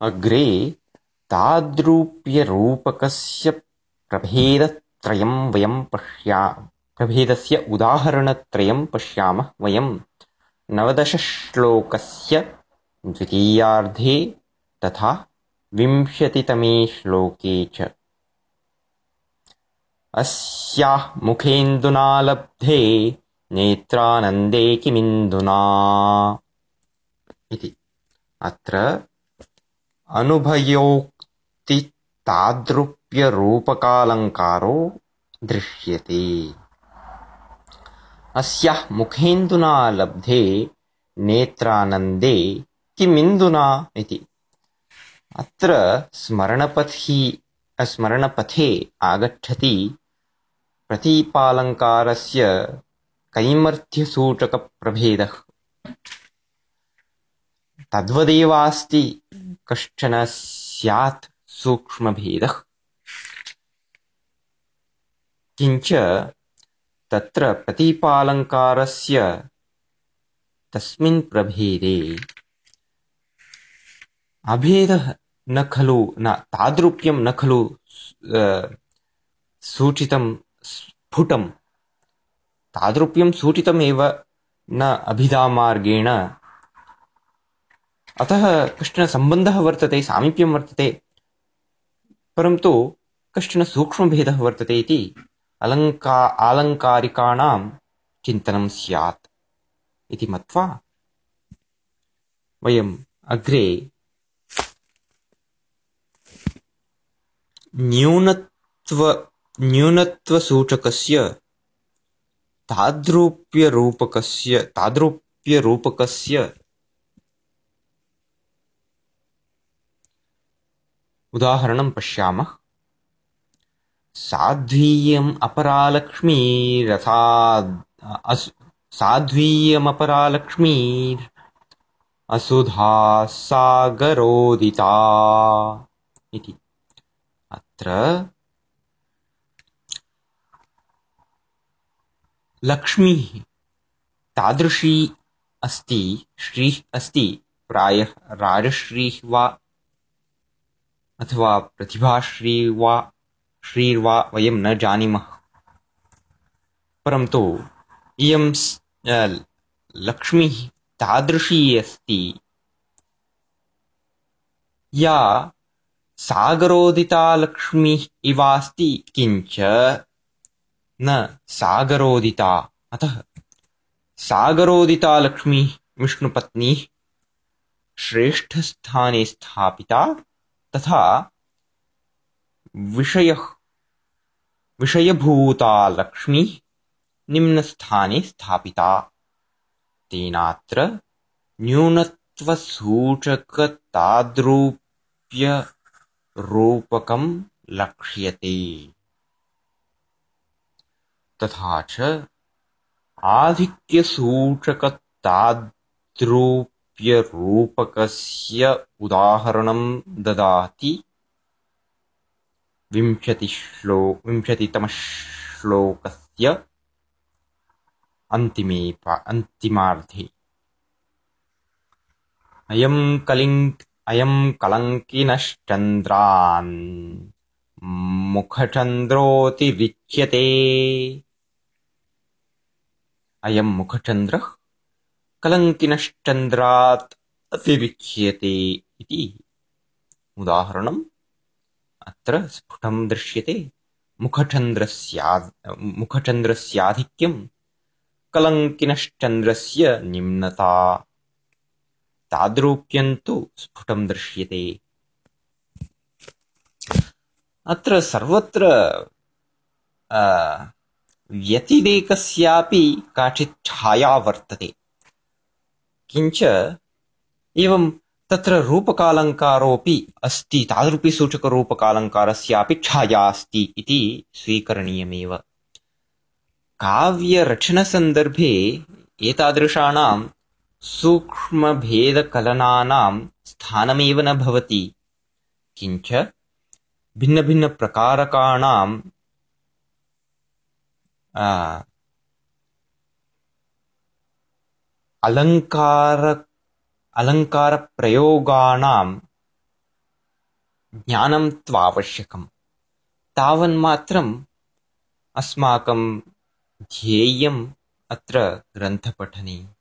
अग्रे ताद्रूप्यरूपकस्य उदाहरणत्रयं पश्यामः वयं। नवदशश्लोकस्य द्वितीयार्धे तथा विंशतितमे श्लोके च। अस्याः मुखेन्दुना लब्धे नेत्रानन्दे किमिन्दुना इति। अत्र अनुभयोक्तितादृप्यरूपकालङ्कारो दृश्यते। अस्याः मुखेन्दुना लब्धे नेत्रानन्दे किमिन्दुना इति। अत्र स्मरणपथी स्मरणपथे आगच्छति प्रतीपालङ्कारस्य कैमर्थ्यसूचकप्रभेदः। तद्वदेवास्ति कश्चन स्यात् सूक्ष्मभेदः? किञ्च तत्र प्रतीपालङ्कारस्य तस्मिन् प्रभेदे अभेदः न खलु न तादृप्यं न खलु सूचितं स्फुटं तादृप्यं सूचितमेव न अभिधामार्गेण अतः कश्चन सम्बन्धः वर्तते सामीप्यं वर्तते परन्तु कश्चन सूक्ष्मभेदः वर्तते इति अलङ्का आलङ्कारिकाणां चिन्तनं स्यात् इति मत्वा वयम् अग्रे न्यूनत्व न्यूनत्वसूचकस्य तादृप्यरूपकस्य तादृप्यरूपकस्य उदाहरणं पश्यामः साध्वीयम् अपरालक्ष्मीरथा असुधा सागरोदिता इति अत्र लक्ष्मीः तादृशी अस्ति श्रीः अस्ति प्रायः राजश्रीः वा अथवा प्रतिभाश्री वा श्रीर्वा वयं न जानीमः। परन्तु इयं लक्ष्मीः तादृशी अस्ति। या सागरोदिता लक्ष्मीः इवास्ति किञ्च न सागरोदिता। अतः सागरोदिता लक्ष्मीः विष्णुपत्नी श्रेष्ठस्थाने स्थापिता तथा विषयः विषयभूता लक्ष्मी निम्नस्थाने स्थापिता। तेनात्र न्यूनत्वसूचकताद्रूप्यरूपकं लक्ष्यते। तथा च आधिक्यसूचकताद्रूप रूपकस्य उदाहरणं ददाति। विंशतितमश्लोकस्य अन्तिमे अन्तिमार्धे। अयं कलिङ् अयं कलङ्किनश्चन्द्रान् मुखचन्द्रोऽतिरिच्यते। अयं मुखचन्द्रः कलङ्किनश्चन्द्रात् अतिरिच्यते इति उदाहरणम् अत्र स्फुटं दृश्यते। मुखचन्द्रस्या मुखचन्द्रस्याधिक्यं कलङ्किनश्चन्द्रस्य निम्नता। तादृप्यन्तु स्फुटं दृश्यते। अत्र सर्वत्र व्यतिरेकस्यापि काचित् छाया वर्तते किञ्च एवं तत्र रूपकालङ्कारोऽपि अस्ति तादृपि सूचकरूपकालङ्कारस्यापि छाया अस्ति इति स्वीकरणीयमेव। काव्यरचनसन्दर्भे एतादृशानां सूक्ष्मभेदकलनानां स्थानमेव न भवति किञ्च भिन्नभिन्नप्रकारकाणां अलङ्कारप्रयोगाणां ज्ञानं त्वावश्यकम्। तावन्मात्रम् अस्माकं ध्येयम् अत्र ग्रन्थपठने